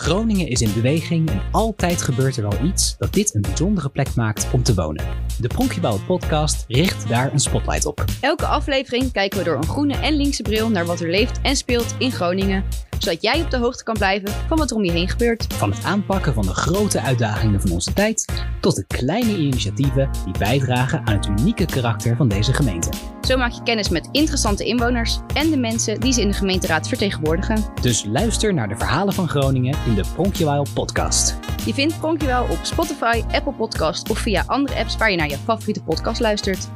Groningen is in beweging en altijd gebeurt er wel iets dat dit een bijzondere plek maakt om te wonen. De Pronkjebouw podcast richt daar een spotlight op. Elke aflevering kijken we door een groene en linkse bril naar wat er leeft en speelt in Groningen, zodat jij op de hoogte kan blijven van wat er om je heen gebeurt. Van het aanpakken van de grote uitdagingen van onze tijd tot de kleine initiatieven die bijdragen aan het unieke karakter van deze gemeente. Zo maak je kennis met interessante inwoners en de mensen die ze in de gemeenteraad vertegenwoordigen. Dus luister naar de verhalen van Groningen in de Pronkjewil podcast. Je vindt Pronkjewel op Spotify, Apple Podcast of via andere apps waar je naar je favoriete podcast luistert.